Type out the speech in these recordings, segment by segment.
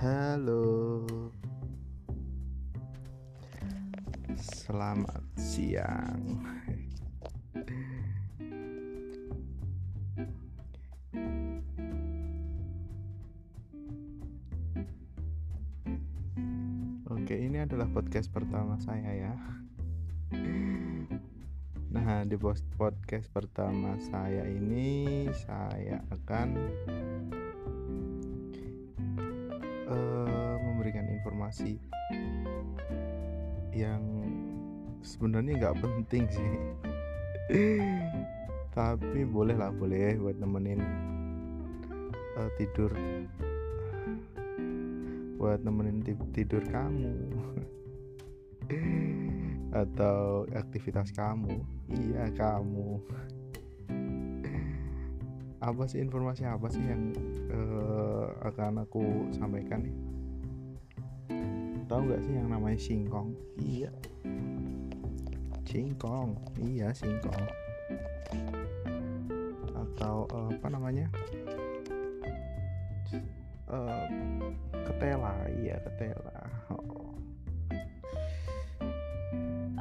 Halo. Selamat siang. Oke, ini adalah podcast pertama saya ya. Nah, di podcast pertama saya ini saya akan informasi yang sebenarnya nggak penting sih. Tapi boleh lah boleh buat nemenin uh, tidur. Buat nemenin tidur kamu. Atau aktivitas kamu. Iya kamu. Apa sih informasi apa sih yang uh, akan aku sampaikan nih tahu nggak sih yang namanya singkong? Iya. Singkong. Iya singkong. Atau uh, apa namanya? Uh, ketela. Iya ketela. Oh.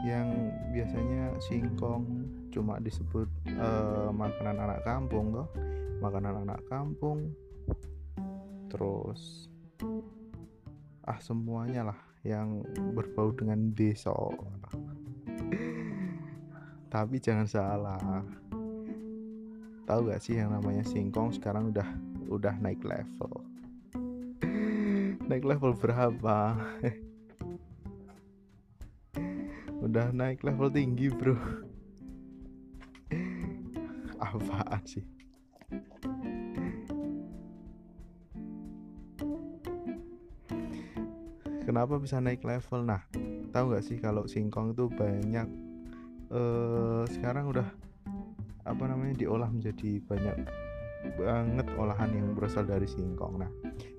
Yang biasanya singkong cuma disebut uh, makanan anak kampung toh. Makanan anak kampung. Terus ah semuanya lah yang berbau dengan desa tapi jangan salah. Tahu gak sih yang namanya singkong sekarang udah udah naik level? Naik level berapa? Udah naik level tinggi bro. Apaan sih kenapa bisa naik level? Nah tahu nggak sih kalau singkong itu banyak eh, sekarang udah apa namanya diolah menjadi banyak banget olahan yang berasal dari singkong. Nah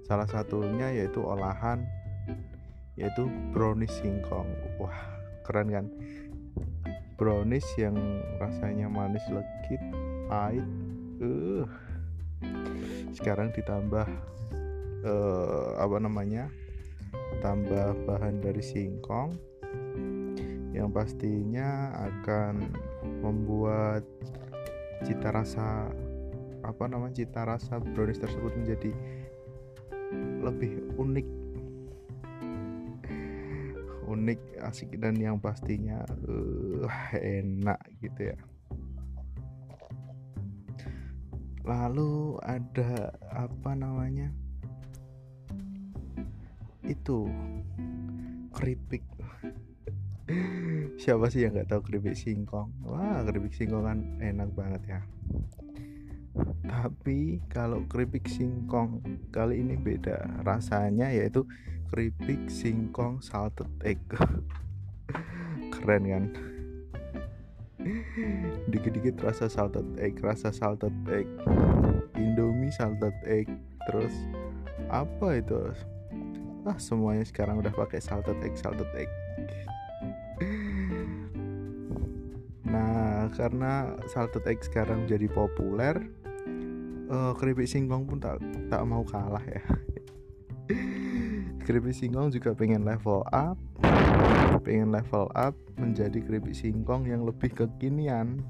salah satunya yaitu olahan yaitu brownies singkong. Wah keren kan? Brownies yang rasanya manis legit pahit uh sekarang ditambah uh, apa namanya tambah bahan dari singkong yang pastinya akan membuat cita rasa apa namanya cita rasa brownies tersebut menjadi lebih unik. Unik asik dan yang pastinya uh, enak gitu ya. Lalu ada apa namanya itu? Keripik. Siapa sih yang nggak tahu keripik singkong? Wah keripik singkong kan enak banget ya. Tapi kalau keripik singkong kali ini beda rasanya yaitu keripik singkong salted egg. Keren kan? Dikit-dikit rasa salted egg rasa salted egg. Indomie salted egg terus apa itu ah semuanya sekarang udah pakai salted egg salted egg. Nah karena salted egg sekarang jadi populer uh, keripik singkong pun tak tak mau kalah ya. Keripik singkong juga pengen level up pengen level up menjadi keripik singkong yang lebih kekinian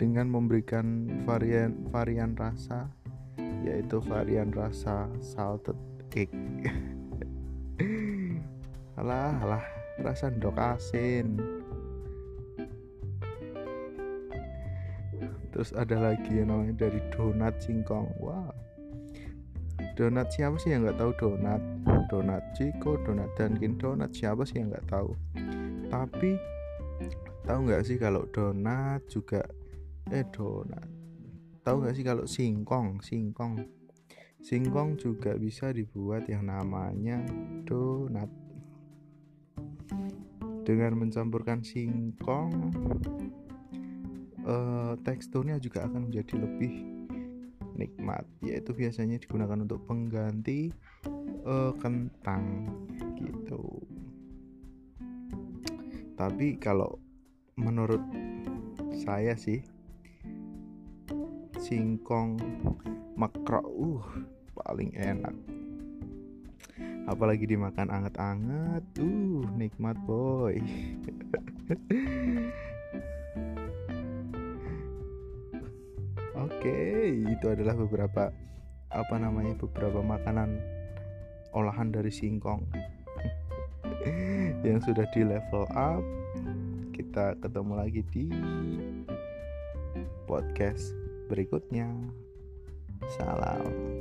dengan memberikan varian varian rasa yaitu varian rasa salted egg alah alah rasa ndok asin. Terus ada lagi yang namanya dari donat singkong. Wah. Wow donat siapa sih yang nggak tahu donat? Donat Ciko donat Dunkin donat siapa sih yang nggak tahu? Tapi tahu nggak sih kalau donat juga eh donat. Tahu nggak sih kalau singkong? Singkong singkong juga bisa dibuat yang namanya donat. Dengan mencampurkan singkong eh, teksturnya juga akan menjadi lebih nikmat yaitu biasanya digunakan untuk pengganti uh, kentang gitu. Tapi kalau menurut saya sih singkong makro uh paling enak apalagi dimakan anget-anget uh nikmat boy Oke, itu adalah beberapa apa namanya beberapa makanan olahan dari singkong yang sudah di level up. Kita ketemu lagi di podcast berikutnya. Salam.